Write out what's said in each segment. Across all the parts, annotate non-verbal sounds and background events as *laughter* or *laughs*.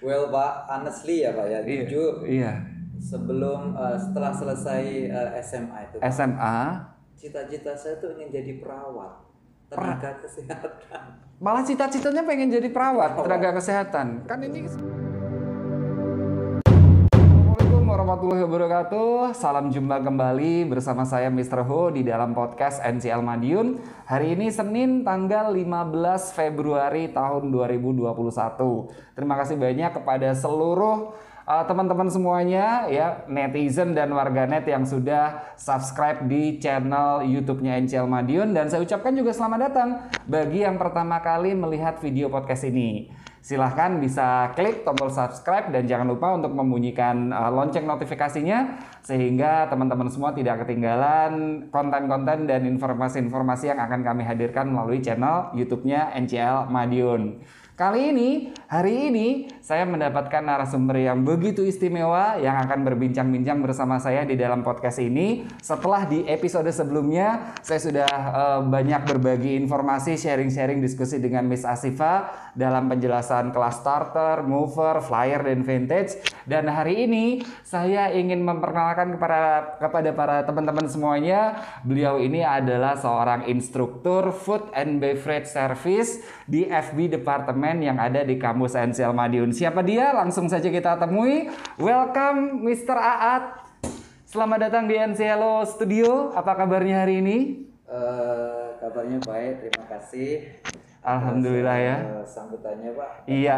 Well Pak, honestly ya Pak ya, Iya. jujur Iya. sebelum eh, setelah selesai eh, SMA itu, Pak, SMA cita-cita saya tuh ingin jadi perawat, tenaga kesehatan. malah cita-citanya pengen jadi perawat, tenaga kesehatan. Kan ini warahmatullahi wabarakatuh. Salam jumpa kembali bersama saya Mr. Ho di dalam podcast NCL Madiun. Hari ini Senin tanggal 15 Februari tahun 2021. Terima kasih banyak kepada seluruh uh, teman-teman semuanya ya netizen dan warganet yang sudah subscribe di channel YouTube-nya NCL Madiun dan saya ucapkan juga selamat datang bagi yang pertama kali melihat video podcast ini. Silahkan bisa klik tombol subscribe dan jangan lupa untuk membunyikan uh, lonceng notifikasinya sehingga teman-teman semua tidak ketinggalan konten-konten dan informasi-informasi yang akan kami hadirkan melalui channel YouTube-nya NCL Madiun. Kali ini, hari ini saya mendapatkan narasumber yang begitu istimewa yang akan berbincang-bincang bersama saya di dalam podcast ini. Setelah di episode sebelumnya, saya sudah eh, banyak berbagi informasi, sharing-sharing diskusi dengan Miss Asifa dalam penjelasan kelas starter, mover, flyer, dan vintage. Dan hari ini saya ingin memperkenalkan kepada kepada para teman-teman semuanya, beliau ini adalah seorang instruktur food and beverage service di FB Departemen yang ada di kampus NCL Madiun. Siapa dia? Langsung saja kita temui. Welcome Mr. Aat. Selamat datang di NCLO Studio. Apa kabarnya hari ini? Eh, kabarnya baik, terima kasih. Alhamdulillah ya. Eh, sambutannya Pak. Iya.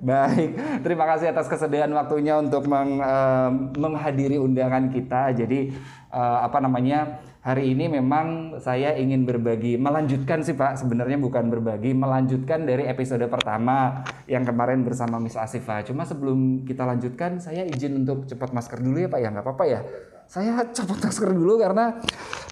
Baik, terima kasih atas kesediaan waktunya untuk meng- eh, menghadiri undangan kita. Jadi eh, apa namanya hari ini memang saya ingin berbagi, melanjutkan sih Pak. Sebenarnya bukan berbagi, melanjutkan dari episode pertama yang kemarin bersama Miss Asifa. Cuma sebelum kita lanjutkan, saya izin untuk cepat masker dulu ya Pak ya, nggak apa-apa ya. Saya copot masker dulu karena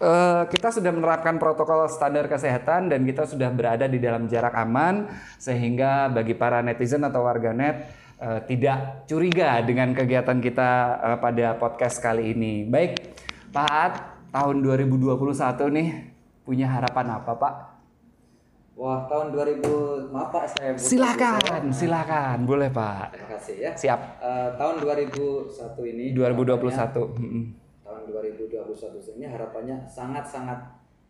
eh, kita sudah menerapkan protokol standar kesehatan dan kita sudah berada di dalam jarak aman sehingga bagi para netizen atau warganet eh, tidak curiga dengan kegiatan kita eh, pada podcast kali ini. Baik, Pak tahun 2021 nih punya harapan apa Pak? Wah, tahun 2000, maaf Pak saya Silakan, silakan, boleh Pak. Terima kasih ya. Siap. Eh, tahun 2001 ini 2021. Mm-mm. tahun 2021 ini harapannya sangat-sangat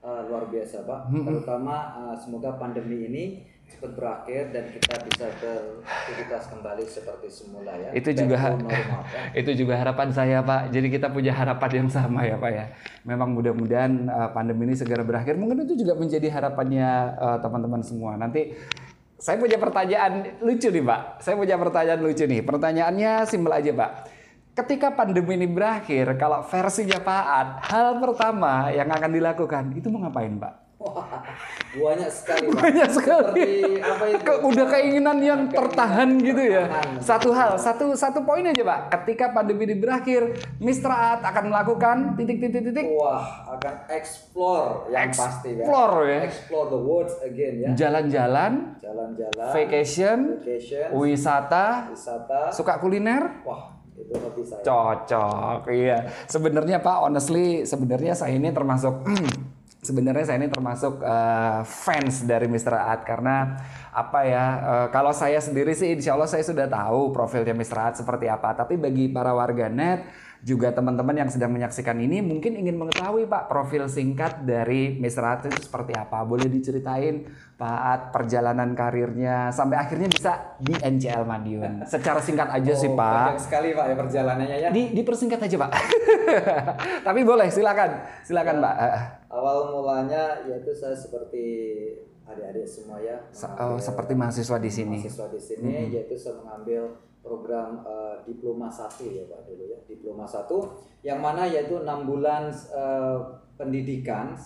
eh, luar biasa Pak. Hmm, Terutama eh, semoga pandemi ini cepat berakhir dan kita bisa beraktivitas kembali seperti semula ya. Itu Back juga *laughs* normal, ya. itu juga harapan saya Pak. Jadi kita punya harapan yang sama ya Pak ya. Memang mudah-mudahan uh, pandemi ini segera berakhir. Mungkin itu juga menjadi harapannya uh, teman-teman semua. Nanti saya punya pertanyaan lucu nih Pak. Saya punya pertanyaan lucu nih. Pertanyaannya simpel aja Pak. Ketika pandemi ini berakhir, kalau versinya Pak Ad, hal pertama yang akan dilakukan itu mau ngapain Pak? Wah, banyak sekali Pak. Banyak sekali. Seperti apa itu? Ke- udah keinginan yang tertahan gitu ya. Tertahan. Satu hal, satu satu poin aja pak. Ketika pandemi ini berakhir, Mr. At akan melakukan titik titik titik Wah, akan explore yang pasti ya. explore ya. Explore the world again ya. Jalan-jalan, Jalan-jalan, vacation, vacation, wisata, wisata. suka kuliner. Wah, itu hobi saya. Cocok, iya. Sebenarnya Pak, honestly, sebenarnya saya ini termasuk *clears throat* sebenarnya saya ini termasuk eh, fans dari Mr. At karena apa ya? eh, kalau saya sendiri sih, insya Allah saya sudah tahu profilnya Mr. At seperti apa. Tapi bagi para warganet juga teman-teman yang sedang menyaksikan ini mungkin ingin mengetahui Pak profil singkat dari Mr. At itu seperti apa? Boleh diceritain Pak At perjalanan karirnya sampai akhirnya bisa di NCL Madiun. Secara singkat aja sih Oh, Pak. Panjang sekali Pak ya perjalanannya ya. Di, dipersingkat aja pak. *laughs* Tapi boleh, silakan, silakan pak. Awal mulanya yaitu saya seperti adik-adik semua ya. oh, seperti mahasiswa di sini. mahasiswa di sini yaitu saya mengambil program eh, diploma satu ya Pak dulu ya. Diploma satu yang mana yaitu enam bulan eh, pendidikan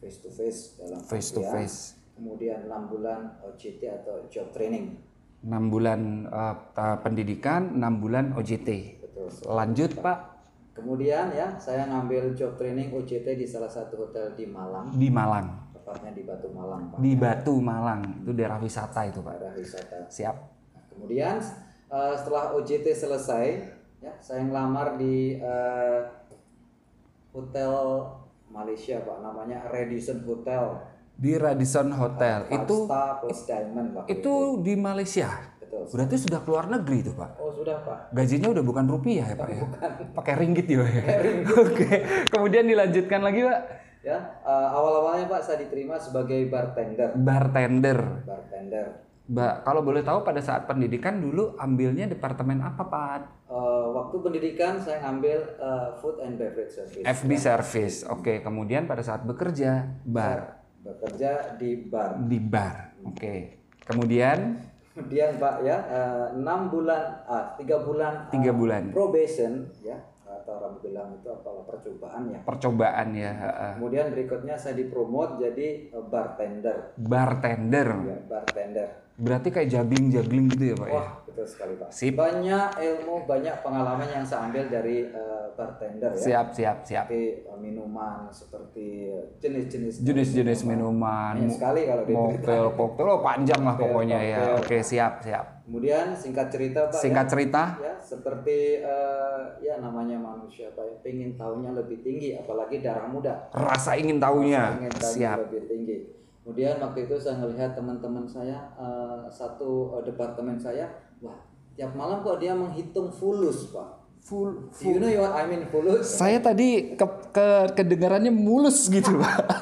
face to face dalam Face to face. Kemudian enam bulan OJT atau job training. 6 bulan ta- pendidikan, 6 bulan OJT. Betul. Lanjut pak Kemudian ya saya ngambil job training OJT di salah satu hotel di Malang, di Malang, tepatnya di Batu Malang Pak. di Batu Malang. Itu daerah wisata itu pak. Daerah wisata. Siap. Nah, kemudian eh, setelah OJT selesai, ya saya ngelamar di eh, hotel Malaysia pak, namanya Radisson Hotel. Di Radisson Hotel. Five Itu Star plus Diamond pak. itu di Malaysia. Betul. Berarti sudah keluar negeri tuh Pak. Oh sudah Pak. Gajinya udah bukan rupiah ya Pak ya? Pakai ringgit ya Pak ya? *laughs* Oke. Kemudian dilanjutkan lagi Pak. Ya, eh, awal-awalnya Pak saya diterima sebagai bartender. Bartender. Bartender. Mbak, kalau boleh tahu pada saat pendidikan dulu ambilnya departemen apa Pak? Eh, waktu pendidikan saya ngambil eh, food and beverage service. FB service. Oke, kemudian pada saat bekerja bar Bekerja di bar. di bar. Oke. Kemudian Kemudian Pak ya, eh, enam bulan, ah tiga bulan, tiga eh, bulan probation ya atau orang bilang itu apa percobaan ya. percobaan ya, heeh. Kemudian berikutnya saya dipromot jadi eh, bartender. bartender. Ya, bartender. Berarti kayak juggling-juggling gitu ya Pak ya? Wah, betul sekali Pak. Sip. Banyak ilmu, banyak pengalaman yang saya ambil dari eh, bartender ya. Siap, siap, siap. Seperti eh, minuman, seperti jenis-jenis Jenis-jenis minuman, Banyak sekali kalau di mocktail, koktail, oh panjang lah Mocktail, pokoknya ya. cocktail. Oke, siap, siap. Kemudian singkat cerita Pak Singkat cerita, ya, ya seperti eh, ya namanya manusia Pak ya, pengen tahunya lebih tinggi apalagi darah muda. rasa ingin tahunya. Pengen tahunya Siap. lebih tinggi. Kemudian waktu itu saya melihat teman-teman saya eh, satu eh, departemen saya, wah tiap malam kok dia menghitung fulus Pak. Full. Do you know what I mean fulus? Saya tadi ke, ke kedengarannya mulus gitu, Pak. *laughs*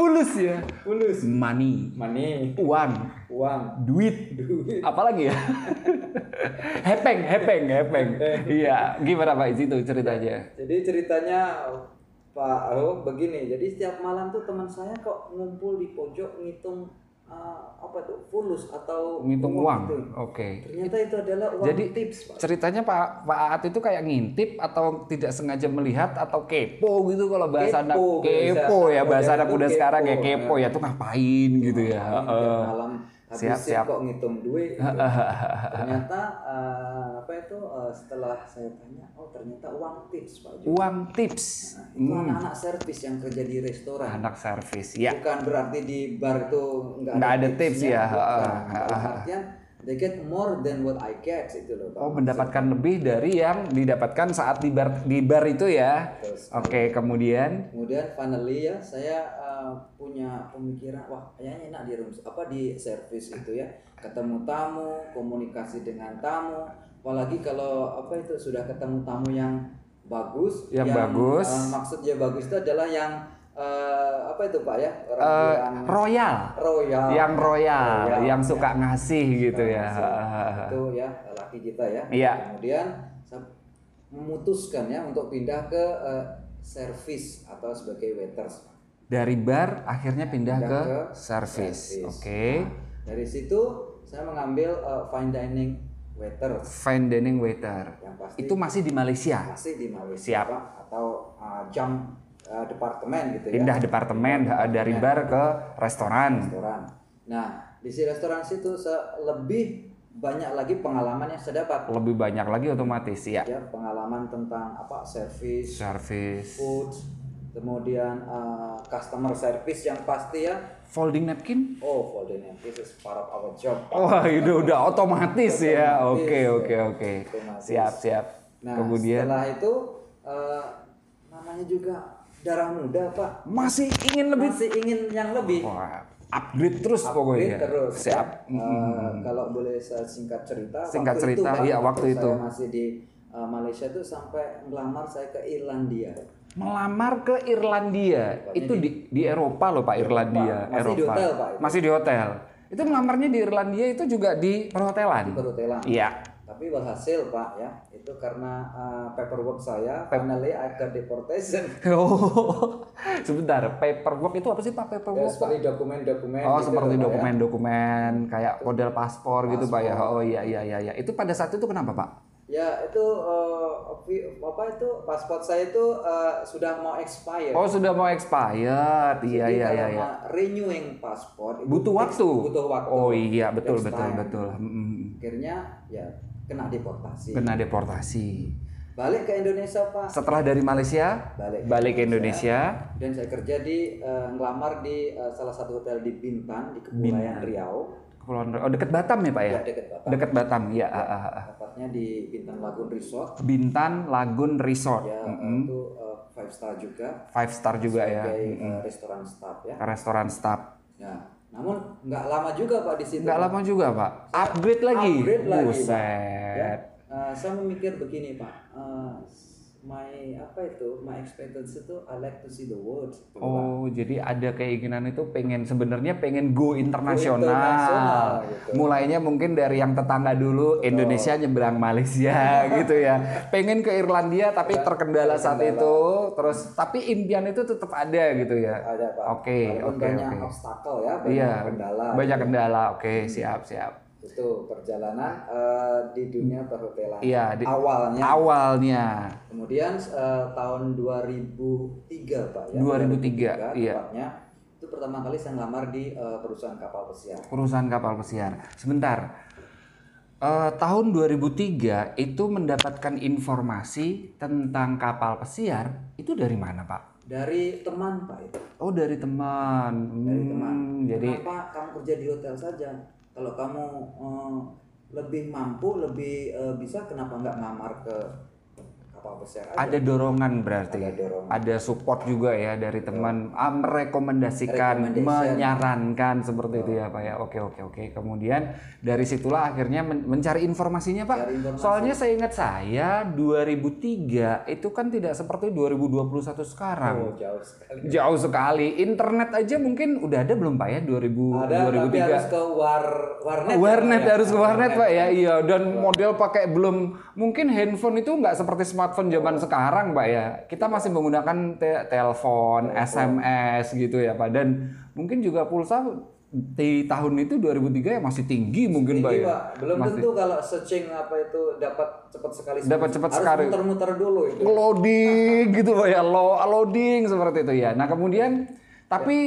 Fulus ya. Fulus. Money, Money, uang, uang, duit, duit. apalagi ya? *laughs* hepeng, hepeng, hepeng. Iya, gimana Pak itu ceritanya? Jadi ceritanya Pak Oh begini, jadi setiap malam tuh teman saya kok ngumpul di pojok ngitung uh, apa tuh fulus atau Ngitung uang. gitu. Oke. Ternyata itu adalah uang Jadi tips Pak. ceritanya Pak Pak Aat itu kayak ngintip atau tidak sengaja melihat atau kepo gitu kalau bahasa anak Kepo, kepo bisa. ya bahasa anak muda sekarang ya kepo. kepo ya tuh ngapain gitu ya. Tiap Malam Siap, siap. kok ngitung duit. gitu. *laughs* ternyata uh, apa itu uh, setelah saya tanya, oh ternyata uang tips Pak. Uang tips. Nah, itu anak-anak servis yang kerja di restoran. Anak servis ya. Bukan berarti di bar itu nggak Nggak ada tips ya. bukan. Artian they get more than what I get itu loh Pak. Oh mendapatkan lebih dari yang didapatkan saat di bar di bar itu ya. Oke kemudian Kemudian finally ya saya uh, punya pemikiran wah kayaknya enak di room apa di service itu ya. Ketemu tamu komunikasi dengan tamu. Apalagi kalau apa itu sudah ketemu tamu yang bagus Yang bagus. uh, maksudnya bagus itu adalah yang uh, apa itu pak ya orang eh, bilang royal, royal. Yang royal, Royal, yang suka ngasih gitu ya. *laughs* itu ya laki kita ya. Iya. kemudian memutuskan ya untuk pindah ke uh, service atau sebagai waiters Dari bar akhirnya pindah Pindah ke, ke service. service. Oke. Nah, dari situ saya mengambil uh, fine dining waiters Fine dining waiter. yang pasti Itu masih di Malaysia. masih di Malaysia Siap. Pak, atau uh, jam uh, departemen gitu Pindah ya departemen eh, dari bar ke restoran. restoran. Nah di si restoran situ lebih banyak lagi pengalaman yang saya dapat Lebih banyak lagi otomatis ya. ya pengalaman tentang apa service Service. food kemudian uh, customer service yang pasti ya Folding napkin? oh folding this is part of our job Wah, itu udah otomatis ya. Otomatis, Oke, ya. oke, oke. Otomatis. Siap, siap. Nah, Kemudian setelah itu eh, namanya juga darah muda, Pak. masih ingin lebih Masih ingin yang lebih. Wah, upgrade terus Upgrade pokoknya. terus. Siap. ya. Kalau boleh saya singkat cerita, Singkat waktu cerita, Pak, iya, waktu itu. Saya masih di eh, Malaysia tuh sampai melamar saya ke Irlandia. Melamar ke Irlandia. Itu di di Eropa loh Pak Irlandia. Masih di Eropa. hotel, Pak, itu. Masih di hotel. Itu melamarnya di Irlandia itu juga di perhotelan. Perhotelan. Iya. Tapi walhasil Pak ya, itu karena eh, paperwork saya, finally I got deportation. *laughs* Oh, sebentar. Paperwork itu apa sih Pak Ya, paperwork? Pak? seperti dokumen-dokumen. Oh, gitu seperti Pak, ya. dokumen-dokumen kayak model paspor gitu Pak ya. Oh iya iya iya iya. Itu pada saat itu kenapa Pak? Ya itu vi- apa itu paspor saya itu eh, sudah mau expire. Oh, sudah mau expired. Iya Jadi iya iya iya. mau renewing paspor Butuh waktu. Butuh waktu. Oh iya, betul betul time. betul. Mm-mm. Akhirnya ya kena deportasi. Kena deportasi. Balik ke Indonesia Pak. Setelah dari Malaysia Balik. balik ke Indonesia, Dan saya kerja di eh, ngelamar di eh, salah satu hotel di Bintan di Kepulauan Riau. Kepulauan. Oh, dekat Batam ya, Pak ya? Ya, dekat Batam. Dekat Batam. Ya, ah, ah, ah. Tepatnya di Bintan Lagoon Resort. Bintan Lagoon Resort. Ya eh, Mm-mm. itu eh, five star juga. Five star juga ya. Sebagai eh, restoran staff ya. Restoran staff. Nah, Namun nggak lama juga Pak di situ. Nggak lama juga pak. Upgrade lagi. Upgrade lagi, Pak. Buset. Ya, eh, saya memikir begini Pak. Eh, my apa itu? My expectancy itu I like to see the world. gitu. Oh, jadi ada keinginan itu pengen sebenarnya pengen go internasional. internasional, gitu. Mulainya mungkin dari yang tetangga dulu, Indonesia nyeberang Malaysia *laughs* gitu ya. Pengen ke Irlandia tapi terkendala saat itu. Terus tapi impian itu tetap ada gitu ya. Ada Pak. Oke, Walaupun oke, banyak oke. obstacle ya, banyak Iya. kendala. Banyak kendala. Oke, siap, siap. Itu perjalanan eh, di dunia perhotelan. Iya, di- Awalnya. Awalnya Kemudian eh, tahun 2003 Pak ya. 2003, iya. tepatnya. Itu pertama kali saya ngelamar di eh, perusahaan kapal pesiar. perusahaan kapal pesiar. Sebentar. Eh, tahun 2003 itu mendapatkan informasi tentang kapal pesiar itu dari mana, Pak? Dari teman Pak itu. Oh, dari teman. Dari Hmm, teman. Jadi Kenapa kamu kerja di hotel saja? Kalau kamu eh, lebih mampu, lebih eh, bisa, kenapa nggak ngamar ke kapal pesiar aja? ada dorongan berarti. Ada dorongan. Ada support juga ya dari teman ah, merekomendasikan, menyarankan seperti itu ya, Pak ya. Oke, oke, oke. Kemudian dari situlah akhirnya men- mencari informasinya, Pak. Cari informasi. Soalnya saya ingat saya 2003 itu kan tidak seperti 2021 sekarang. Oh, jauh sekali. Jauh sekali. Internet aja mungkin udah ada belum Pak ya 2000 Ada, tapi 2003. harus ke war warnet. warnet ya, harus ke warnet Pak ya. Iya, dan model pakai belum mungkin handphone itu nggak seperti smartphone zaman sekarang Pak ya. Kita masih menggunakan te- telepon, SMS gitu ya Pak. Dan mungkin juga pulsa di tahun itu 2003 ya masih tinggi mungkin Pak Tinggi, ya. Pak. Belum tentu kalau searching apa itu dapat cepat sekali. Dapat cepat Harus sekali. muter-muter dulu itu. loading gitu Pak ya, *laughs* lo loading seperti itu ya. Nah, kemudian tapi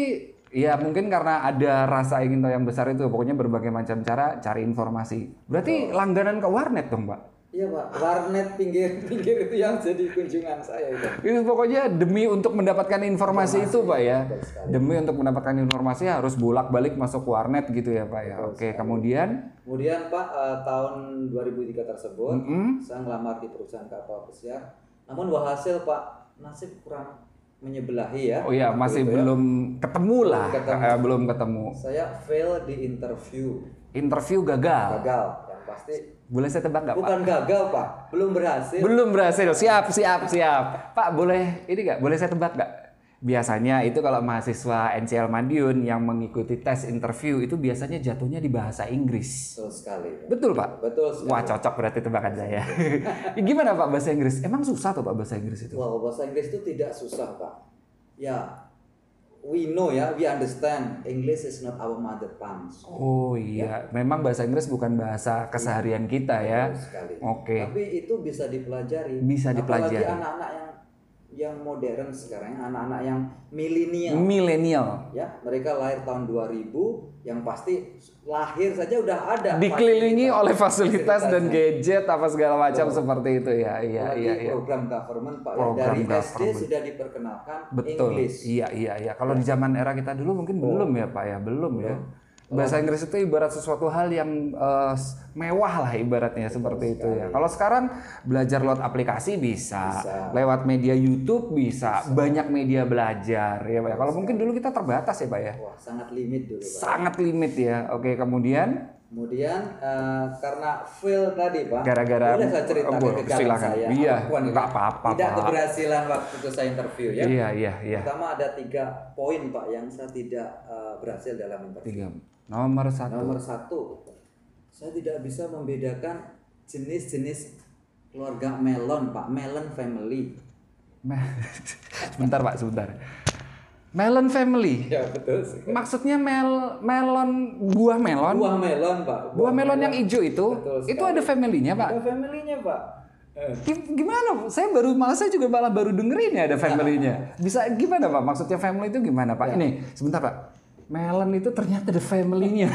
ya mungkin karena ada rasa ingin tahu yang besar itu pokoknya berbagai macam cara cari informasi. Berarti langganan ke warnet dong, Pak. Iya pak, warnet pinggir-pinggir *laughs* itu yang jadi kunjungan saya itu. Itu pokoknya demi untuk mendapatkan informasi itu, Pak ya. betul sekali. Demi untuk mendapatkan informasi harus bolak-balik masuk warnet gitu ya, Pak ya. Oke, kemudian Kemudian pak eh, tahun 2003 tersebut, Mm-mm. saya ngelamar di perusahaan kapal pesiar. Namun walhasil pak nasib kurang menyebelahi ya. oh ya Waktu masih itu ya. belum ketemu lah, ketemu. Eh, belum ketemu. Saya fail di interview, Interview gagal. gagal. Yang pasti Boleh saya tebak nggak, Pak? bukan gagal pak, belum berhasil. Belum berhasil. Siap, siap, siap. Pak, boleh ini nggak? Boleh saya tebak nggak? Biasanya itu kalau mahasiswa NCL Madiun yang mengikuti tes interview itu biasanya jatuhnya di bahasa Inggris. Betul sekali. Pak. Betul, Pak? Betul sekali. Wah, cocok berarti tebakan saya. *laughs* Gimana, Pak, bahasa Inggris? Emang susah tuh, Pak, bahasa Inggris itu? Wah, bahasa Inggris itu tidak susah, Pak. Ya, we know ya, we understand English is not our mother tongue. Oh iya, memang bahasa Inggris bukan bahasa keseharian kita ya. Oke. Tapi itu bisa dipelajari. Bisa dipelajari. Apalagi anak-anak yang yang modern sekarang, anak-anak yang milenial. Milenial. Ya, mereka lahir tahun 2000, yang pasti lahir saja udah ada. Dikelilingi fasilitas- oleh fasilitas dan gadget apa segala macam seperti itu ya. Iya, Apalagi iya, iya. program government Pak ya. Program dari SD government. sudah diperkenalkan Betul. English. Iya, iya, iya. Kalau di zaman era kita dulu mungkin belum ya, Pak ya, belum ya. Bahasa Inggris itu ibarat sesuatu hal yang s- mewah lah ibaratnya seperti itu ya. Kalau sekarang belajar lewat aplikasi bisa, Bisa. lewat media YouTube bisa, banyak media belajar ya, Pak. ya. Kalau mungkin dulu kita terbatas ya, Pak ya. Wah, sangat limit dulu, Pak. Sangat limit ya. Oke, kemudian Kemudian eh, karena fail tadi Pak, Gara-gara- boleh saya cerita oh, boleh, kegagalan silakan. saya. Iya, nggak apa-apa, Tidak Pak. keberhasilan waktu itu saya interview ya. iya, iya, iya. Pertama ada tiga poin Pak yang saya tidak eh, berhasil dalam interview. Tiga. Nomor satu. Nomor satu, saya tidak bisa membedakan jenis-jenis keluarga melon Pak, melon family. *laughs* Sebentar Pak, sebentar. Melon family. Ya betul. sekali. Maksudnya mel melon buah melon. Buah melon Pak. Buah melon yang hijau itu, Betul itu ada family-nya, Pak. Ada familynya Pak. Eh, Gim- Gimana? Saya baru malah saya juga malah baru dengerin ya ada family-nya. Bisa gimana, Pak? Maksudnya family itu gimana, Pak? Ini sebentar, Pak. Melon itu ternyata ada family-nya.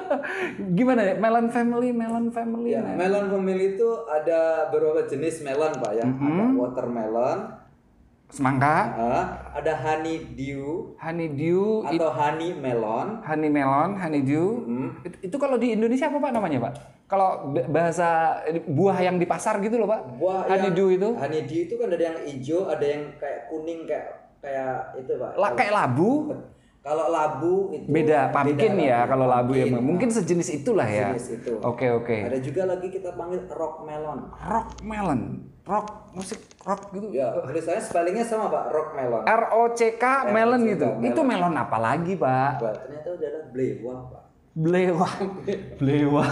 *laughs* gimana ya? Melon family, melon family. Ya, melon family itu ada beberapa jenis melon Pak ya. Mm-hmm. Ada watermelon, Semangka, ah, ada honeydew honeydew, atau honey melon. honey melon, honeydew. Itu, itu kalau di Indonesia apa Pak namanya, Pak? Kalau bahasa buah yang di pasar gitu loh, Pak. Buah yang- honeydew itu. Honeydew itu kan ada yang hijau, ada yang kayak kuning kayak kayak itu Pak. La, kayak labu. Kalau labu itu Beda pumpkin ya kalau labu ya. Mungkin sejenis itulah ya. Jenis itu. Oke oke. Ada juga lagi kita panggil rock melon. Rock melon. Rock musik rock gitu. Ya, tulisannya spellingnya sama pak, rock melon. R O C K melon gitu. melon. Itu melon apa lagi, Pak? Wah, ternyata adalah blewah pak. Blewa. *laughs* Blewa.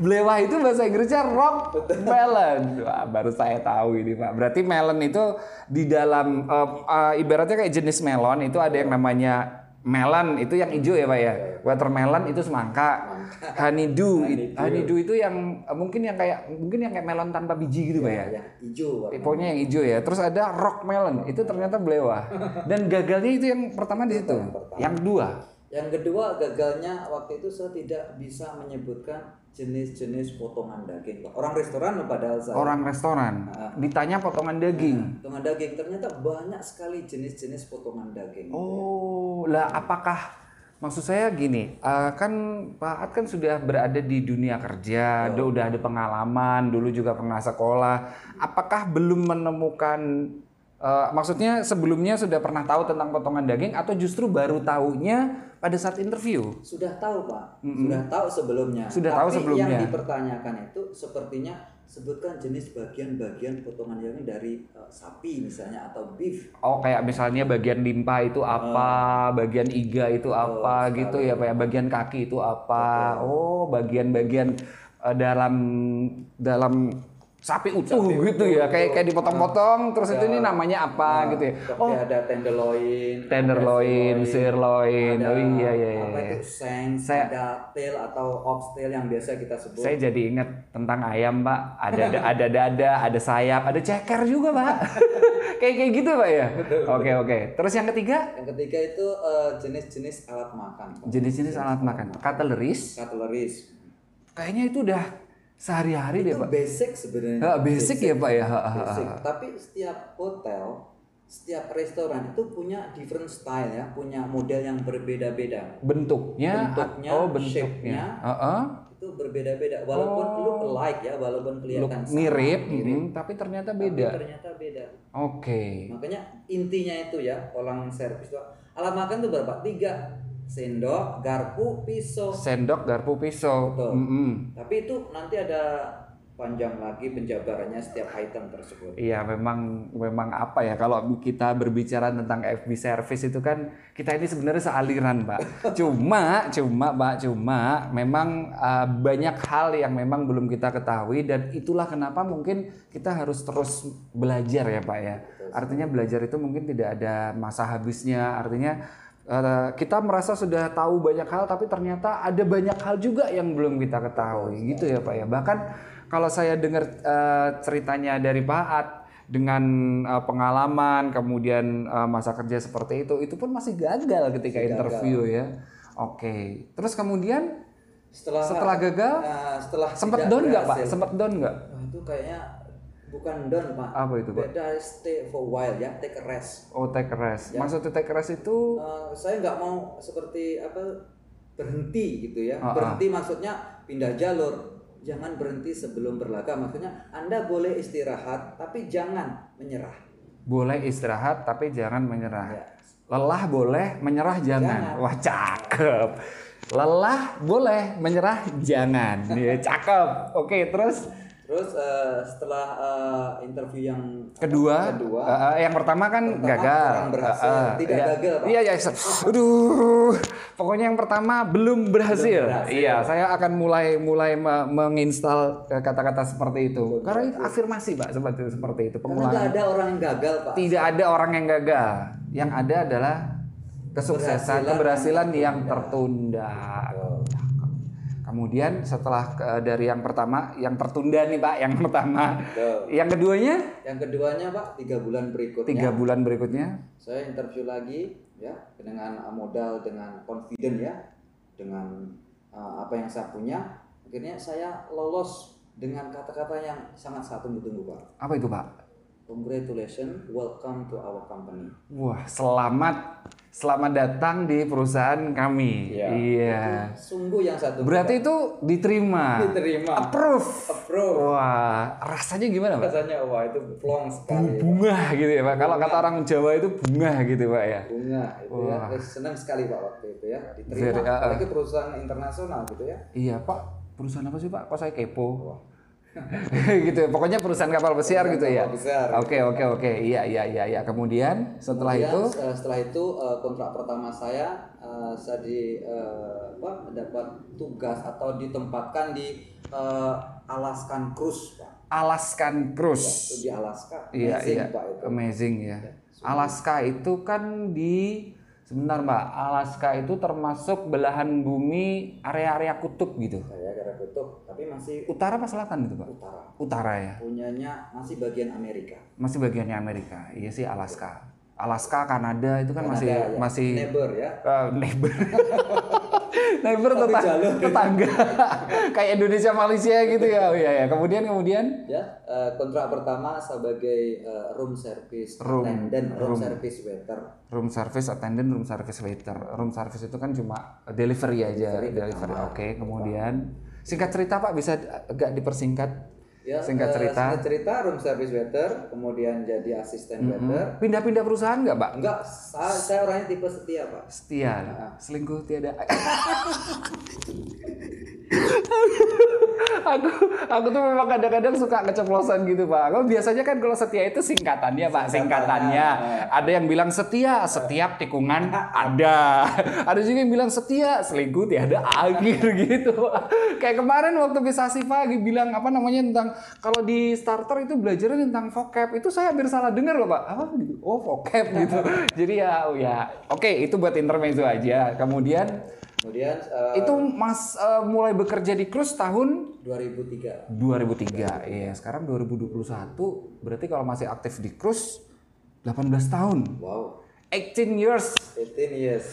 Blewa itu bahasa Inggrisnya rock melon. Wah, baru saya tahu ini, Pak. Berarti melon itu di dalam eh, eh, ibaratnya kayak jenis melon itu ada yang namanya melon itu yang hijau ya, Pak ya. Watermelon itu semangka. Honeydew, honeydew itu yang eh, mungkin yang kayak mungkin yang kayak melon tanpa biji gitu, Pak ya. Yang hijau pak. Pokoknya yang hijau ya. Terus ada rock melon, itu ternyata belewa. Dan gagalnya itu yang pertama di situ. Yang kedua, Yang kedua gagalnya waktu itu saya tidak bisa menyebutkan jenis-jenis potongan daging pak. Orang restoran padahal saya. orang restoran ditanya potongan daging. Potongan daging ternyata banyak sekali jenis-jenis potongan daging. Oh, lah apakah maksud saya gini, eh, kan Pak At kan sudah berada di dunia kerja, dia udah ada pengalaman, dulu juga pernah sekolah. Apakah belum menemukan eh, maksudnya sebelumnya sudah pernah tahu tentang potongan daging atau justru baru tahunya pada saat interview? Sudah tahu pak, sudah tahu sebelumnya. Sudah Tapi tahu sebelumnya. yang dipertanyakan itu sepertinya sebutkan jenis bagian-bagian potongan daging dari eh, sapi misalnya atau beef. Oh kayak misalnya bagian limpa itu apa, bagian iga itu apa gitu ya Pak ya, bagian kaki itu apa. Oh, bagian-bagian eh, dalam dalam sapi utuh gitu ya, kayak kayak dipotong-potong terus itu ini namanya apa gitu ya. Seperti ada tenderloin, Tenderloin, ada sirloin. ada Oh iya iya iya. apa itu shanks, Saya- ada tail atau oxtail yang biasa kita sebut. Saya jadi ingat tentang ayam, Pak. Ada ada dada, ada sayap, ada ceker juga, Pak. *laughs* kayak kayak gitu, Pak ya. Oke, oke. Terus yang ketiga, Yang ketiga itu eh, jenis-jenis alat makan. Jenis-jenis alat makan. Cutleries. Cutleries. Kayaknya itu udah sehari-hari deh, Itu Pak. basic sebenarnya. Ah, basic ya, Pak ya. Basic. Tapi setiap hotel, setiap restoran itu punya different style ya, punya model yang berbeda-beda. Bentuknya, Bentuknya, oh bentuknya. Heeh. Itu berbeda-beda. Walaupun look alike ya, walaupun Look kelihatan sama, mirip, mirip, mm, tapi ternyata tapi beda. ternyata beda. Oke. Makanya intinya itu ya, orang servis itu alat makan itu berapa? Tiga sendok, garpu, pisau. Sendok, garpu, pisau. Betul. Mm-mm. Tapi itu nanti ada panjang lagi penjabarannya setiap item tersebut. Iya memang memang apa ya kalau kita berbicara tentang FB service itu kan kita ini sebenarnya sealiran pak. *laughs* Cuma cuma pak cuma memang uh, banyak hal yang memang belum kita ketahui dan itulah kenapa mungkin kita harus terus belajar ya pak ya. Artinya belajar itu mungkin tidak ada masa habisnya. Artinya uh, kita merasa sudah tahu banyak hal tapi ternyata ada banyak hal juga yang belum kita ketahui gitu ya pak ya. Bahkan kalau saya dengar eh, ceritanya dari Pak At dengan eh, pengalaman kemudian eh, masa kerja seperti itu itu pun masih gagal ketika interview ya. Oke. Terus kemudian Setelah setelah gagal Nah, setelah sempat down nggak Pak? Sempat down nggak? Itu kayaknya bukan down pak. Apa itu, Pak? Beda stay for a while ya, take a rest. Oh take a rest. Maksudnya take a rest itu Eh, saya nggak mau seperti apa berhenti gitu ya. Ah, ah. berhenti maksudnya pindah jalur. Jangan berhenti sebelum berlaga. Maksudnya Anda boleh istirahat, tapi jangan menyerah. boleh istirahat tapi jangan menyerah. Ya. Lelah boleh, menyerah jangan. Jangan. Wah cakep. Lelah boleh, menyerah jangan. Ya, cakep. Oke terus Terus eh, setelah eh, interview yang kedua, kedua eh, eh, yang pertama kan Pertama gagal berhasil. Eh, eh, Tidak iya. gagal, Pak. iya iya aduh pokoknya yang pertama belum berhasil, Belum berhasil. iya saya akan mulai mulai me- menginstal kata-kata seperti itu karena itu afirmasi pak seperti seperti itu pengulangan nggak ada orang yang gagal pak. tidak ada orang yang gagal yang ada adalah kesuksesan keberhasilan yang tertunda Kemudian setelah eh, dari yang pertama, yang tertunda nih Pak, yang pertama, Betul. yang keduanya? Yang keduanya pak tiga bulan berikutnya. Tiga bulan berikutnya. Saya interview lagi ya dengan modal dengan confident ya dengan uh, apa yang saya punya. Akhirnya saya lolos dengan kata-kata yang sangat saya tunggu-tunggu pak. Apa itu Pak? Congratulations, welcome to our company. Wah, selamat selamat datang di perusahaan kami. Iya. Iya. Sungguh yang satu Berarti itu diterima. diterima, Approve. approve. Wah, rasanya gimana, Pak? Rasanya wah itu plong sekali. Bunga gitu ya, Pak. Kalau kata orang Jawa itu bunga gitu, Pak ya. Bunga itu ya. Terus senang sekali Pak waktu itu ya diterima. Uh, uh. Apalagi perusahaan internasional gitu ya. Iya, Pak. Perusahaan apa sih, Pak? Kok saya kepo? *laughs* gitu ya. Pokoknya perusahaan kapal pesiar gitu ya. kapal pesiar. Oke, oke, oke. Iya, iya, iya, iya. Kemudian setelah Kemudian, itu eh, setelah itu eh, kontrak pertama saya eh, saya di apa dapat tugas atau ditempatkan di Alaskan Cruise Pak. Alaskan Cruise. Itu di Alaska. Iya, Amazing, iya. Pak itu. Amazing ya. Alaska itu kan di sebentar Mbak, Alaska itu termasuk belahan bumi area-area kutub gitu. Kira kutub tapi masih Utara apa selatan gitu, Pak? utara. Utara ya. Punyanya masih bagian Amerika. Masih bagiannya Amerika. Iya sih Alaska. Alaska, Kanada itu kan masih Kanada, ya. masih neighbor ya. eh, neighbor. *laughs* neighbor tetang- jalur. tetangga. *laughs* Kayak Indonesia Malaysia gitu ya. Oh, iya ya. Kemudian kemudian Ya, eh, kontrak pertama sebagai eh, room service Room- attendant, room, room. service waiter. room service attendant, room service waiter. Room service itu kan cuma delivery aja, delivery. Oke, kemudian singkat cerita Pak bisa agak dipersingkat. Ya, Singkat eh, cerita. singkat cerita room service waiter, kemudian jadi asisten waiter. Pindah-pindah perusahaan nggak Pak? Enggak, saya, saya orangnya tipe setia, Pak. Setia, selingkuh tiada. *laughs* aku aku tuh memang kadang-kadang suka keceplosan gitu pak. Kalau biasanya kan kalau setia itu singkatannya pak, singkatannya. Ada yang bilang setia setiap tikungan ada. Ada juga yang bilang setia selingkuh tiada akhir *laughs* gitu. Pak. Kayak kemarin waktu Bisasi pagi bilang apa namanya tentang kalau di starter itu belajarnya tentang vocab itu saya hampir salah dengar loh pak. Apa gitu? Oh vocab gitu. *laughs* Jadi ya oh ya oke itu buat intermezzo aja. Kemudian Kemudian eh, itu Mas eh, mulai bekerja di Cruise tahun 2003. 2003. Iya, sekarang 2021 berarti kalau masih aktif di Cruise 18 tahun. Wow, 18 years. 18 years.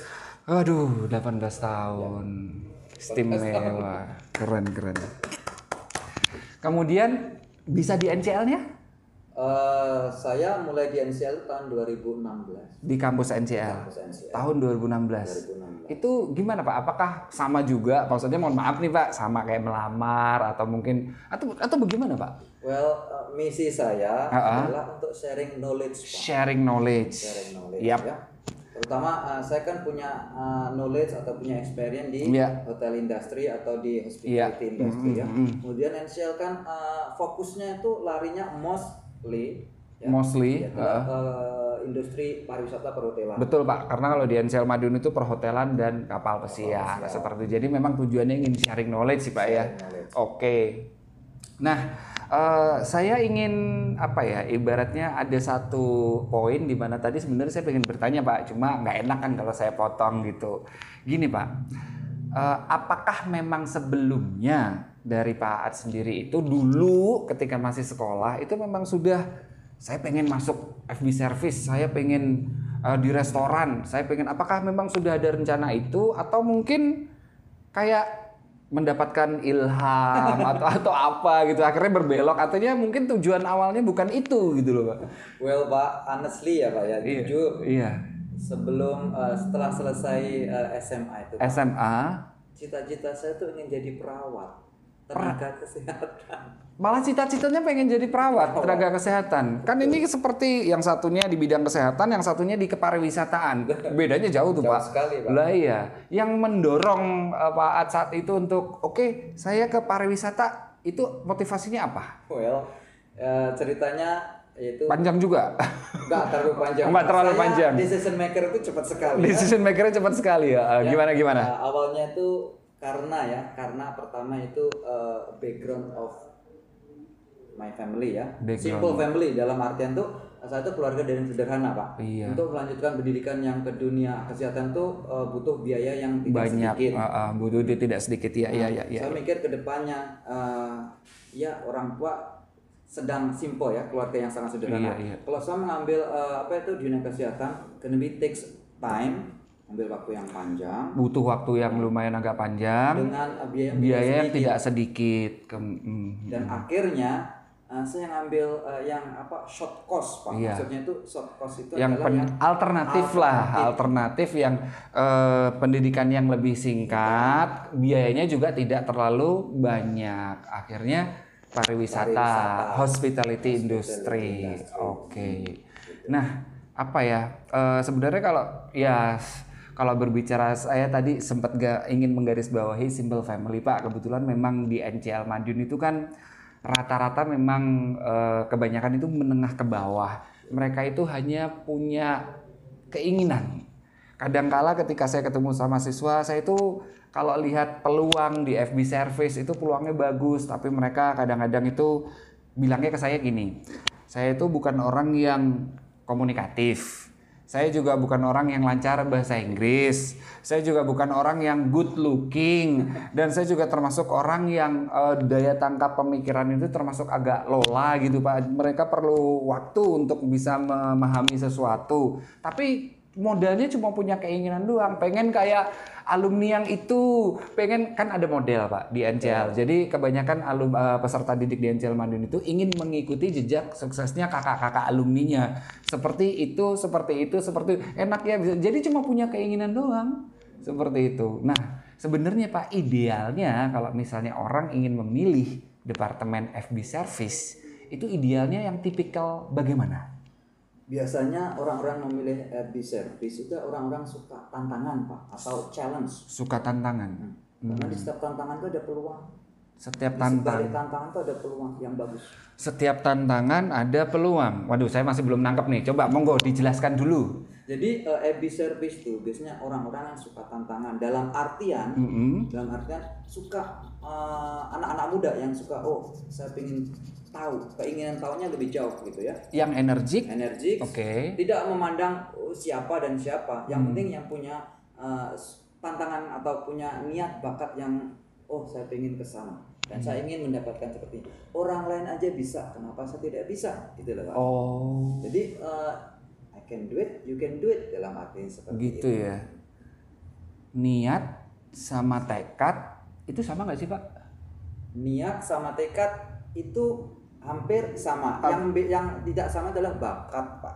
Aduh, 18 tahun. Istimewa. Keren, keren. Kemudian bisa di NCL-nya? Eh, saya mulai di NCL tahun 2016. Di kampus NCL. Kampus NCL. Tahun 2016. Itu gimana Pak? Apakah sama juga? Maksudnya mohon maaf nih Pak, sama kayak melamar atau mungkin atau atau bagaimana Pak? Well, eh, misi saya Ah, ah. adalah untuk sharing knowledge, Pak. Sharing knowledge. Sharing knowledge Yap. ya. Terutama eh, saya kan punya eh, knowledge atau punya experience di Iya. hotel industry atau di hospitality industry ya. Kemudian NCL kan eh, fokusnya itu larinya mostly ya, Mostly. ya, ke, eh, industri pariwisata perhotelan. Betul Pak, karena kalau di NCL Madiun itu perhotelan dan kapal pesiar seperti itu. Jadi memang tujuannya ingin sharing knowledge sih Pak ya. knowledge. Oke. Nah, eh, saya ingin apa ya? Ibaratnya ada satu poin di mana tadi sebenarnya saya pengen bertanya Pak, cuma nggak enak kan kalau saya potong gitu. Gini Pak, eh, apakah memang sebelumnya dari Pak Aat sendiri itu dulu ketika masih sekolah itu memang sudah saya pengen masuk FB service, saya pengen eh, di restoran, saya pengen apakah memang sudah ada rencana itu? Atau mungkin kayak mendapatkan ilham *laughs* atau atau apa gitu akhirnya berbelok. Artinya mungkin tujuan awalnya bukan itu gitu loh pak. Well, Pak, honestly ya, Pak ya, jujur. iya sebelum eh, setelah selesai eh, SMA itu, SMA cita-cita saya tuh ingin jadi perawat tenaga kesehatan. malah cita-citanya pengen jadi perawat tenaga kesehatan. Kan ini seperti yang satunya di bidang kesehatan yang satunya di kepariwisataan. *laughs* Bedanya jauh tuh Jauh pak. sekali, Pak. lah iya yang mendorong eh, Pak Aat saat itu untuk oke saya ke pariwisata itu motivasinya apa? Well, ceritanya yaitu panjang juga nggak terlalu panjang. Nggak terlalu Saya panjang. Decision maker itu cepat sekali. ya. decision makernya cepat sekali ya, Eh, Ya, gimana gimana eh, awalnya itu karena ya, karena pertama itu eh, background of my family ya. Background. Simple family dalam artian tuh saya itu keluarga dari yang sederhana pak. Iya. Untuk melanjutkan pendidikan yang ke dunia kesehatan tuh eh, butuh biaya yang tidak banyak sedikit. uh, uh, butuh tidak sedikit ya ya ya ya Saya mikir ke depannya, eh, ya orang tua sedang simple ya, keluarga yang sangat sederhana. Iya, iya. Kalau saya mengambil eh, apa itu dunia kesehatan, be takes time, ambil waktu yang panjang butuh waktu yang lumayan agak panjang dengan eh, biaya, biaya yang sedikit. tidak sedikit Kem- mm, dan akhirnya uh, saya ngambil uh, yang apa short course pak Iya. maksudnya itu short course itu yang adalah pen- yang alternatif lah, alternatif. alternatif yang eh, pendidikan yang lebih singkat, biayanya juga tidak terlalu banyak. Akhirnya pariwisata, Pariwisata. hospitality industry. industry. Oke. Nah, apa ya? eh, sebenarnya kalau ya kalau berbicara saya tadi sempat gak ingin menggarisbawahi simple family Pak. Kebetulan memang di NCL Madiun itu kan rata-rata memang eh, kebanyakan itu menengah ke bawah. Mereka itu hanya punya keinginan. Kadangkala ketika saya ketemu sama siswa, saya itu kalau lihat peluang di FB service itu peluangnya bagus, tapi mereka kadang-kadang itu bilangnya ke saya gini. Saya itu bukan orang yang komunikatif. Saya juga bukan orang yang lancar bahasa Inggris. Saya juga bukan orang yang good looking dan saya juga termasuk orang yang eh, daya tangkap pemikiran itu termasuk agak lola gitu Pak. Mereka perlu waktu untuk bisa memahami sesuatu. Tapi modalnya cuma punya keinginan doang, pengen kayak alumni yang itu, pengen kan ada model Pak di NCL. Jadi kebanyakan alum eh, peserta didik di NCL Madiun itu ingin mengikuti jejak suksesnya kakak-kakak alumninya. Seperti itu, seperti itu, seperti enak ya bisa. Jadi cuma punya keinginan doang. Seperti itu. Nah, sebenarnya Pak idealnya kalau misalnya orang ingin memilih departemen FB service, itu idealnya yang tipikal bagaimana? Biasanya orang-orang memilih FB service itu orang-orang suka tantangan pak atau challenge Suka tantangan. karena di setiap tantangan itu ada peluang Setiap tantangan tantangan itu ada peluang yang bagus setiap tantangan ada peluang. Waduh, saya masih belum nangkep nih. Coba monggo dijelaskan dulu. jadi eh, FB service itu biasanya orang-orang yang suka tantangan dalam artian Mm-mm. dalam artian suka eh, anak-anak muda yang suka oh saya ingin tahu keinginan tahunya lebih jauh gitu ya Yang energik. energik Oke. tidak memandang oh, siapa dan siapa yang Hmm. penting yang punya uh, tantangan atau punya niat bakat yang oh saya ingin ke sana dan saya Hmm. ingin mendapatkan seperti ini. orang lain aja bisa kenapa saya tidak bisa gitu loh Pak. Oh, jadi uh, I can do it you can do it dalam arti seperti gitu itu ya. Niat sama tekad itu sama nggak sih Pak? niat sama tekad itu hampir sama yang yang tidak sama adalah bakat pak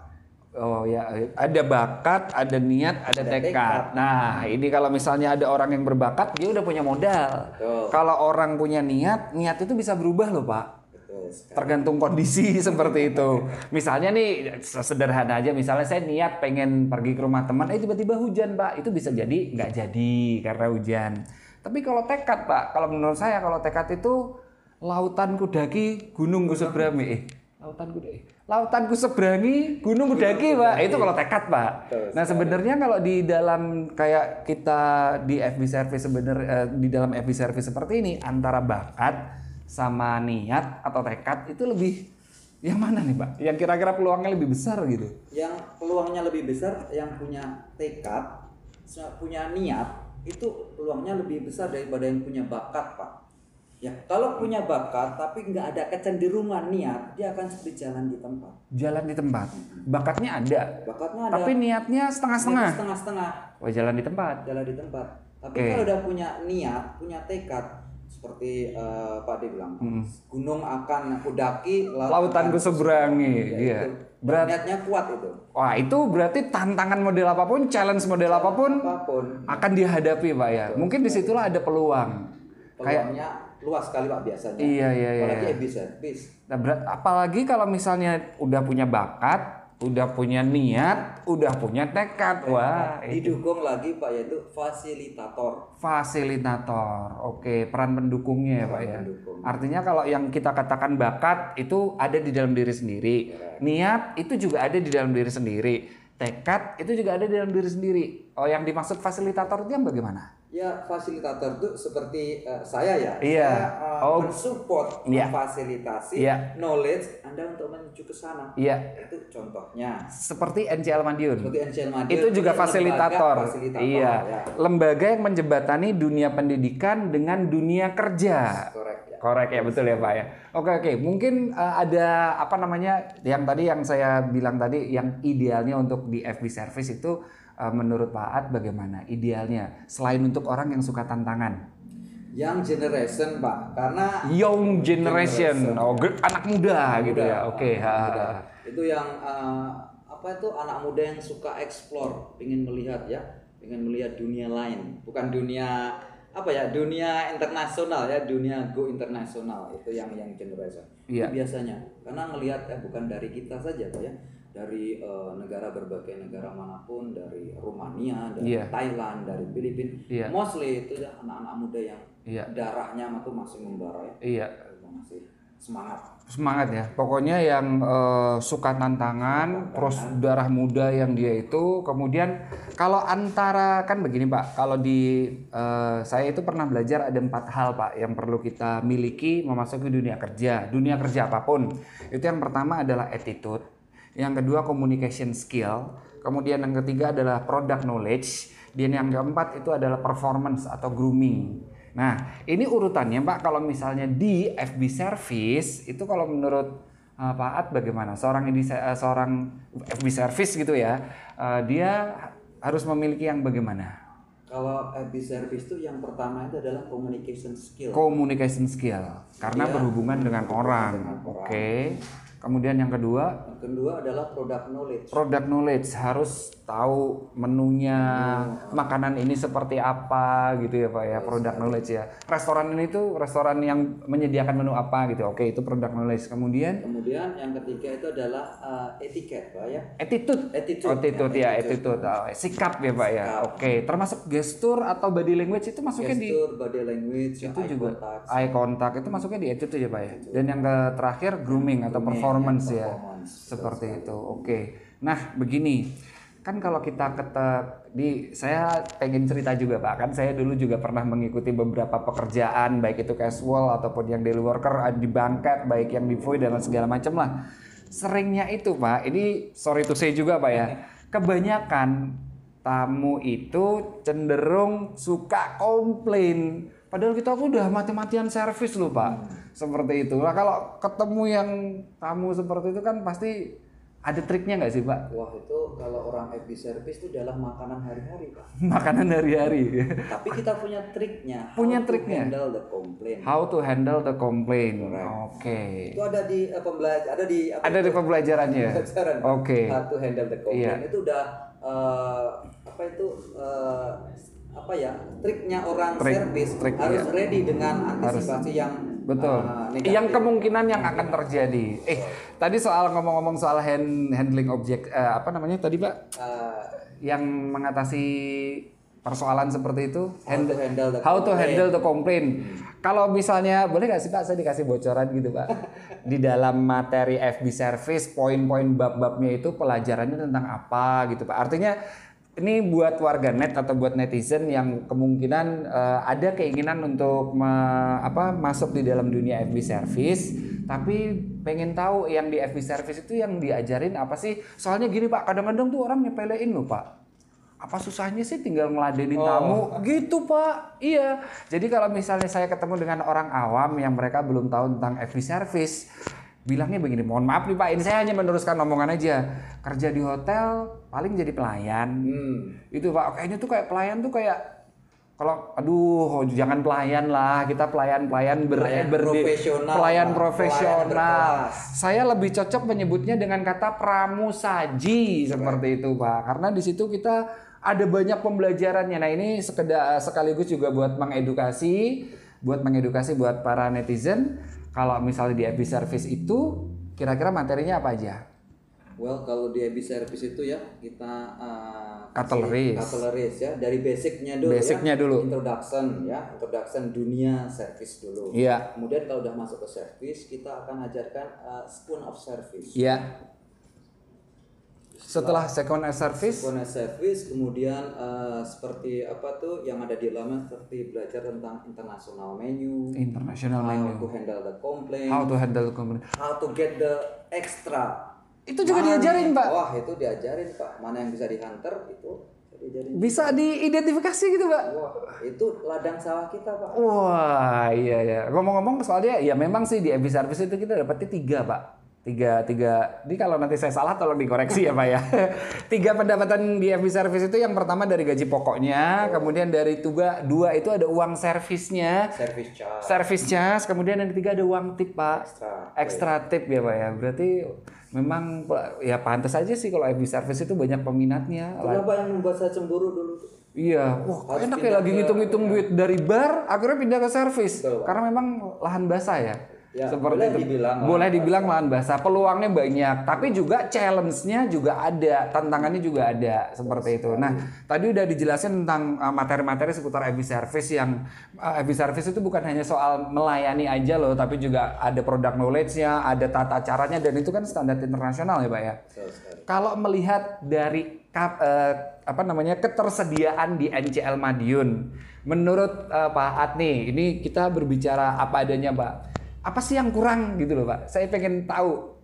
Oh ya, ada bakat, ada niat, ada, Ada tekad. tekad. Nah, ini kalau misalnya ada orang yang berbakat, dia udah punya modal. betul Kalau orang punya niat, niat itu bisa berubah loh Pak. betul sekali. tergantung kondisi *laughs* seperti itu. Misalnya nih sederhana aja, misalnya saya niat pengen pergi ke rumah teman, eh tiba-tiba hujan pak, itu bisa jadi nggak jadi karena hujan. Tapi kalau tekad pak, kalau menurut saya kalau tekad itu lautan kudaki, gunung kuseberangi, eh lautan kudaki, lautan kuseberangi, gunung kudaki pak, itu kalau tekad pak. Nah sebenarnya kalau di dalam kayak kita di FB service sebenarnya di dalam FB service seperti ini antara bakat sama niat atau tekad itu lebih yang mana nih pak? Yang kira-kira peluangnya lebih besar gitu? yang peluangnya lebih besar yang punya tekad punya niat itu peluangnya lebih besar daripada yang punya bakat pak ya kalau punya bakat tapi nggak ada kecenderungan niat dia akan seperti jalan di tempat Jalan di tempat, bakatnya ada, bakatnya ada tapi niatnya setengah-setengah. setengah setengah Oh jalan di tempat. jalan di tempat tapi Oke. kalau udah punya niat punya tekad seperti eh, Pak Ade bilang gunung akan kudaki laut Lautan ku seberangi, Ya, iya. Berat. niatnya kuat itu Wah itu berarti tantangan model apa pun, challenge model apa pun apa pun akan dihadapi pak ya. Mungkin di situlah ada peluang. Kayak peluangnya luas sekali pak biasanya Iya, iya, iya, apalagi iya. habis habis Nah, berat- apalagi kalau misalnya udah punya bakat, udah punya niat, udah punya tekad, wah itu didukung lagi pak yaitu fasilitator fasilitator. Oke, peran pendukungnya ya pak ya. pendukung. Artinya kalau yang kita katakan bakat itu ada di dalam diri sendiri, niat itu juga ada di dalam diri sendiri, tekad itu juga ada di dalam diri sendiri. Oh, yang dimaksud fasilitator itu yang bagaimana? Ya fasilitator itu seperti eh, saya ya Iya. saya eh, Oh. mensupport Iya. memfasilitasi Iya. knowledge anda untuk menuju ke sana Iya, itu contohnya seperti NCL Madiun. seperti NCL Madiun itu juga ini fasilitator. lembaga fasilitator, Iya. ya. Lembaga yang menjembatani dunia pendidikan dengan dunia kerja. korek ya Korek ya betul ya Pak ya. Oke oke, mungkin eh, ada apa namanya yang tadi yang saya bilang tadi yang idealnya untuk di FB service itu menurut Pak Ad bagaimana idealnya selain untuk orang yang suka tantangan. Young generation pak, karena Young generation, Generation. oh anak muda gitu ya. muda, Oke, anak ha, muda. ha. itu yang eh, apa itu anak muda yang suka explore, ingin melihat ya, ingin melihat dunia lain, bukan dunia apa ya dunia internasional ya dunia go internasional itu yang yang generation. Itu biasanya karena melihat eh bukan dari kita saja pak ya dari eh, negara berbagai negara mana pun dari Rumania dari Iya. Thailand dari Filipina Iya. mostly itu ya anak-anak muda yang Iya. darahnya itu masih membara ya Iya, masih semangat semangat ya. Pokoknya yang eh, suka tantangan, terus darah muda yang dia itu. Kemudian kalau antara kan begini Pak, kalau di eh, saya itu pernah belajar ada empat hal Pak yang perlu kita miliki memasuki dunia kerja, dunia kerja apa pun. Itu yang pertama adalah attitude, yang kedua communication skill, kemudian yang ketiga adalah product knowledge, dan yang keempat itu adalah performance atau grooming. Nah, ini urutannya Pak kalau misalnya di FB service itu kalau menurut uh, Pak At bagaimana? Seorang ini uh, seorang FB service gitu ya, uh, dia harus memiliki yang bagaimana? kalau FB service itu yang pertama itu adalah communication skill Communication skill karena Dia berhubungan dengan orang. dengan orang. Kemudian yang kedua, yang kedua adalah product knowledge. Product knowledge harus tahu menunya makanan ini seperti apa gitu ya pak ya product knowledge ya. Restoran ini tuh restoran yang menyediakan menu apa gitu? Oke itu product knowledge. Kemudian? Kemudian yang ketiga itu adalah uh, etiket pak ya. Attitude. Attitude. Attitude ya attitude. Oh, sikap ya pak ya. Oke termasuk gestur atau body language itu masuknya di gesture body language itu eye juga contact, eye contact itu masuknya di attitude ya pak ya. Dan yang ke terakhir grooming atau performance ya. performance. seperti itu. Oke. Nah begini kan kalau kita kata di saya pengen cerita juga pak. Kan saya dulu juga pernah mengikuti beberapa pekerjaan baik itu casual ataupun yang daily worker di bangket baik yang di void dan segala macam lah. Seringnya itu pak ini sorry to say juga pak ya. Kebanyakan tamu itu cenderung suka komplain. Padahal kita aku udah mati-matian servis loh pak. Seperti itu. Nah kalau ketemu yang tamu seperti itu kan pasti ada triknya nggak sih pak? Wah itu kalau orang FB service itu adalah makanan hari-hari pak. *laughs* Makanan hari-hari. Tapi kita punya triknya Punya how to triknya? handle the complaint. How to handle the complaint. Oke. Itu ada di uh, pembelajar ada di apa ada di pembelajarannya? Pelajaran oke. How to handle the complaint. Iya. itu udah uh, apa itu uh, apa ya triknya orang Trik- service trik, harus iya. ready dengan antisipasi yang Betul. uh, negatif. yang kemungkinan yang akan terjadi. Eh, tadi soal ngomong-ngomong soal hand, handling objek eh, apa namanya tadi, Pak? Uh, Yang mengatasi persoalan seperti itu, how to handle the how to complaint. handle the complaint. Kalau misalnya boleh nggak sih Pak saya dikasih bocoran gitu Pak *laughs* di dalam materi FB service poin-poin bab-babnya itu pelajarannya tentang apa gitu Pak. Artinya ini buat warga net atau buat netizen yang kemungkinan eh, ada keinginan untuk me- apa masuk di dalam dunia FB service tapi pengen tahu yang di FB service itu yang diajarin apa sih? Soalnya gini Pak, kadang-kadang tuh orang nyepelein loh Pak. Apa susahnya sih tinggal ngeladenin tamu? Gitu pak. Iya. Jadi kalau misalnya saya ketemu dengan orang awam yang mereka belum tahu tentang FB service bilangnya begini mohon maaf nih pak ini saya hanya meneruskan omongan aja. Kerja di hotel paling jadi pelayan. Hmm. itu pak kayaknya tuh kayak pelayan tuh kayak kalau aduh jangan pelayan lah kita pelayan pelayan ber, Pelayan berde- profesional, pelayan profesional. Pelayan saya lebih cocok menyebutnya dengan kata pramusaji seperti itu pak. Karena di situ kita ada banyak pembelajarannya. Nah ini sekedar sekaligus juga buat mengedukasi buat mengedukasi buat para netizen kalau misalnya di FB service itu kira-kira materinya apa aja Well, kalau di FB service itu ya kita uh, Cutleries. kasih cutleries ya dari basicnya dulu Basicnya ya. dulu. Introduction ya, introduction dunia service dulu. iya Kemudian kalau udah masuk ke service, kita akan ajarkan uh, spoon of service. iya setelah second service? Spoon of service, kemudian uh, seperti apa tuh yang ada di dalamnya seperti belajar tentang international menu, international how menu. to handle the complaint, how to handle complaint. How to get the extra. itu juga Mana- diajarin pak. Wah itu diajarin pak. Mana yang bisa dihantar itu diajarin. bisa diidentifikasi gitu pak. Wah itu ladang sawah kita pak. Wah iya ya ngomong-ngomong soalnya ya memang sih di FB service itu kita dapetnya tiga pak tiga tiga. Ini kalau nanti saya salah tolong dikoreksi ya pak ya. *laughs* Tiga pendapatan di FB service itu yang pertama dari gaji pokoknya kemudian dari tuga dua itu ada uang servisnya. Service charge. Service charge kemudian yang ketiga ada uang tip pak. Extra. ekstra tip ya pak ya. Berarti memang ya pantas aja sih kalau FB service itu banyak peminatnya. Kenapa yang membuat saya cemburu dulu? Iya, wah Harus enak ya lagi ngitung-ngitung duit dari bar, akhirnya pindah ke servis. Karena memang lahan basah ya. Ya, boleh dibilang lahan boleh dibilang lahan basah. Peluangnya banyak, tapi juga challenge-nya juga ada, tantangannya juga ada seperti itu. Nah, tadi udah dijelasin tentang uh, materi-materi seputar EV service yang uh, EV service itu bukan hanya soal melayani aja loh, tapi juga ada product knowledge-nya, ada tata caranya dan itu kan standar internasional ya, Pak ya. Kalau melihat dari kap- eh, apa namanya ketersediaan di NCL Madiun, menurut eh, Pak At nih, ini kita berbicara apa adanya, Pak. Apa sih yang kurang gitu loh, Pak? Saya pengen tahu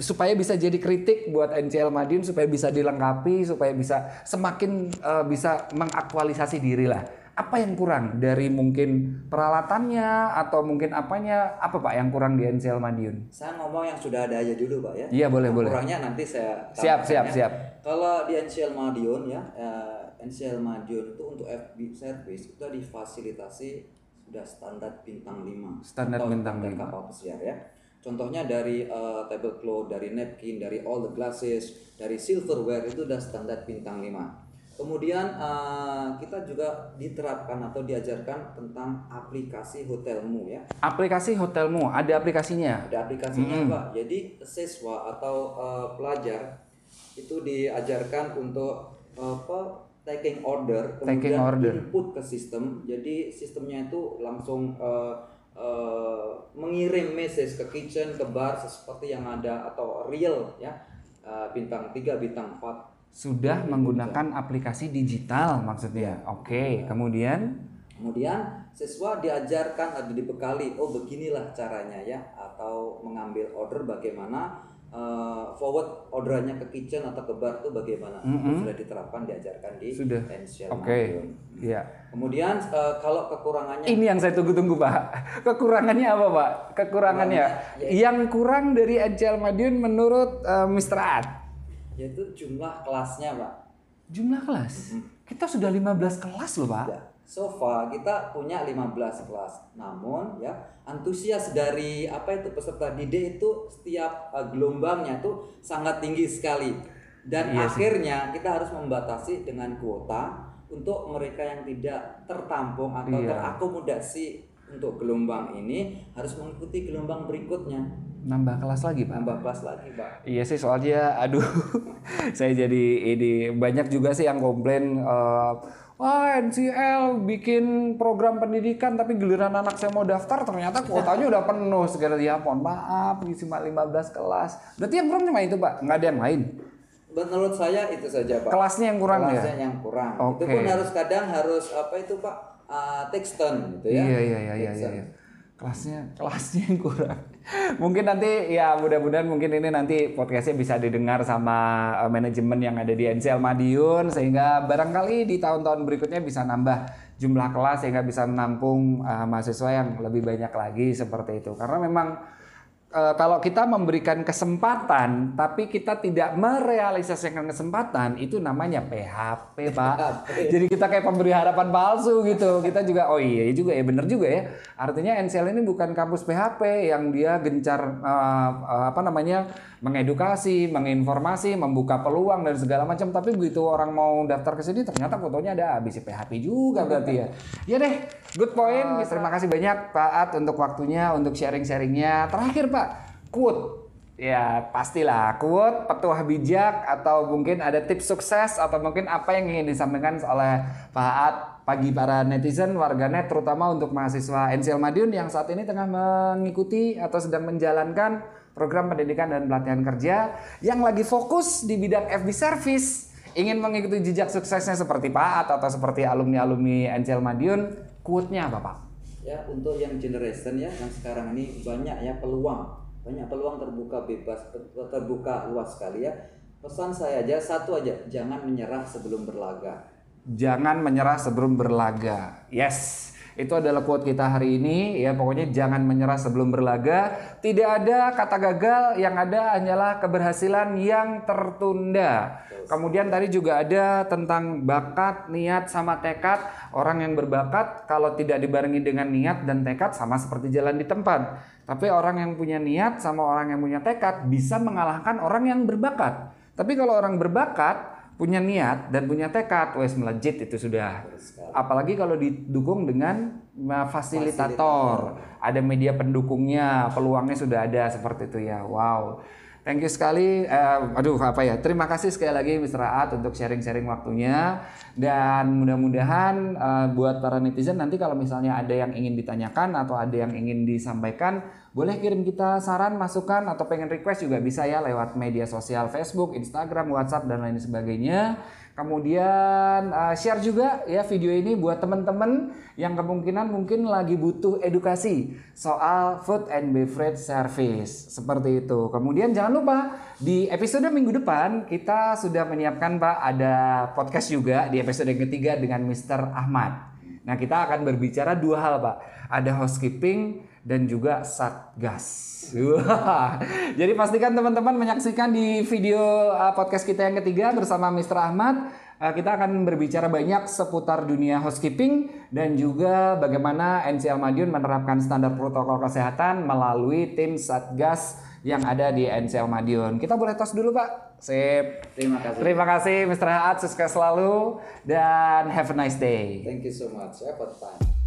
supaya bisa jadi kritik buat NCL Madiun supaya bisa dilengkapi, supaya bisa semakin eh, bisa mengaktualisasi diri lah. Apa yang kurang dari mungkin peralatannya atau mungkin apanya? Apa Pak yang kurang di NCL Madiun? Saya ngomong yang sudah ada aja dulu, Pak ya. Iya, boleh, Nah, boleh. Kurangnya nanti saya Siap, siap, ya. siap. Kalau di NCL Madiun ya, eh, NCL Madiun itu untuk FB service itu difasilitasi sudah standar bintang 5 Standar bintang lima. kapal pesiar ya. Contohnya dari eh, tablecloth, dari napkin, dari all the glasses, dari silverware itu udah standar bintang 5. Kemudian eh, kita juga diterapkan atau diajarkan tentang aplikasi hotelmu ya. Aplikasi hotelmu, ada aplikasinya? Ada aplikasinya Pak. Jadi siswa atau uh, pelajar itu diajarkan untuk uh, apa taking order Taking order. input ke sistem. Jadi sistemnya itu langsung uh, uh, mengirim message ke kitchen, ke bar seperti yang ada atau real ya. Uh, bintang 3, bintang 4 Sudah menggunakan aplikasi digital maksudnya. Oke, kemudian Kemudian siswa diajarkan atau dibekali, oh beginilah caranya ya, atau mengambil order bagaimana, uh, forward orderannya ke kitchen atau ke bar itu bagaimana, itu sudah diterapkan diajarkan di Sudah. Oke. Madiun. Iya. Kemudian uh, kalau kekurangannya, Ini yang saya tunggu-tunggu, Pak. *laughs* Kekurangannya apa, Pak? Kekurangannya yang kurang dari NCL Madiun menurut eh, Mr. Ad. yaitu jumlah kelasnya pak. Jumlah kelas. Kita sudah 15 kelas loh, Pak. Ya, so far kita punya 15 kelas. Namun ya antusias dari apa itu peserta didik itu setiap uh, gelombangnya tuh sangat tinggi sekali. Dan Iya akhirnya kita harus membatasi dengan kuota untuk mereka yang tidak tertampung atau Iya. terakomodasi untuk gelombang ini harus mengikuti gelombang berikutnya. Nambah kelas lagi, Pak. Nambah kelas lagi, Pak. Iya sih soalnya *laughs* aduh *laughs* saya jadi ini banyak juga sih yang komplain eh, wah NCL bikin program pendidikan tapi giliran anak saya mau daftar ternyata kuotanya udah penuh segala ya mohon maaf cuma 15 kelas berarti yang kurang cuma itu pak nggak ada yang lain Menurut saya itu saja, Pak. kelasnya yang kurang ya kelasnya yang kurang. Oke. Itu pun harus kadang harus apa itu Pak uh, text turn gitu ya. Iya iya iya iya Text iya. iya. Kelasnya kelasnya yang kurang. Mungkin nanti ya mudah-mudahan mungkin ini nanti podcastnya bisa didengar sama eh, manajemen yang ada di NCL Madiun sehingga barangkali di tahun-tahun berikutnya bisa nambah jumlah kelas sehingga bisa menampung eh, mahasiswa yang lebih banyak lagi seperti itu. Karena memang eh, kalau kita memberikan kesempatan tapi kita tidak merealisasikan kesempatan itu namanya PHP Pak. Jadi kita kayak pemberi harapan palsu gitu. Kita juga oh iya juga ya bener juga ya. Artinya NCL ini bukan kampus PHP yang dia gencar eh, apa namanya mengedukasi, menginformasi, membuka peluang dan segala macam. Tapi begitu orang mau daftar ke sini ternyata fotonya ada habis PHP juga berarti ya. Ya deh, good point. Terima kasih banyak Pak At untuk waktunya, untuk sharing-sharingnya. Terakhir Pak, quote. Ya pastilah quote petuah bijak atau mungkin ada tips sukses atau mungkin apa yang ingin disampaikan oleh Pak At bagi para netizen warganet terutama untuk mahasiswa NCL Madiun yang saat ini tengah mengikuti atau sedang menjalankan program pendidikan dan pelatihan kerja yang lagi fokus di bidang FB service ingin mengikuti jejak suksesnya seperti Pak At atau seperti alumni-alumni NCL Madiun quote-nya apa Pak? Ya untuk yang generation ya yang sekarang ini banyak ya peluang banyak peluang terbuka bebas terbuka luas sekali ya. Pesan saya aja satu aja jangan menyerah sebelum berlaga. Jangan menyerah sebelum berlaga. Yes. Itu adalah quote kita hari ini ya pokoknya jangan menyerah sebelum berlaga. Tidak ada kata gagal, yang ada hanyalah keberhasilan yang tertunda. Kemudian tadi juga ada tentang bakat, niat sama tekad. Orang yang berbakat kalau tidak dibarengi dengan niat dan tekad sama seperti jalan di tempat. Tapi orang yang punya niat sama orang yang punya tekad bisa mengalahkan orang yang berbakat. Tapi kalau orang berbakat punya niat dan punya tekad, wes melejit itu sudah. Apalagi kalau didukung dengan uh, fasilitator, ada media pendukungnya, peluangnya sudah ada seperti itu ya. Wow. Thank you sekali. Uh, aduh apa ya? Terima kasih sekali lagi Mr. Aat untuk sharing-sharing waktunya dan mudah-mudahan uh, buat para netizen nanti kalau misalnya ada yang ingin ditanyakan atau ada yang ingin disampaikan, boleh kirim kita saran, masukan atau pengen request juga bisa ya lewat media sosial Facebook, Instagram, WhatsApp dan lain sebagainya. Kemudian uh, share juga ya video ini buat teman-teman yang kemungkinan mungkin lagi butuh edukasi soal food and beverage service seperti itu. Kemudian jangan lupa di episode minggu depan kita sudah menyiapkan Pak ada podcast juga di episode yang ketiga dengan Mr. Ahmad. Nah kita akan berbicara dua hal Pak. Ada housekeeping dan juga satgas. *laughs* Jadi pastikan teman-teman menyaksikan di video uh, podcast kita yang ketiga bersama Mr. Ahmad. Uh, kita akan berbicara banyak seputar dunia housekeeping dan juga bagaimana NCL Madiun menerapkan standar protokol kesehatan melalui tim satgas yang ada di NCL Madiun. Kita boleh tos dulu Pak. Sip. Terima kasih. Terima kasih Mr. Haat, sukses selalu dan have a nice day. Thank you so much. Have fun.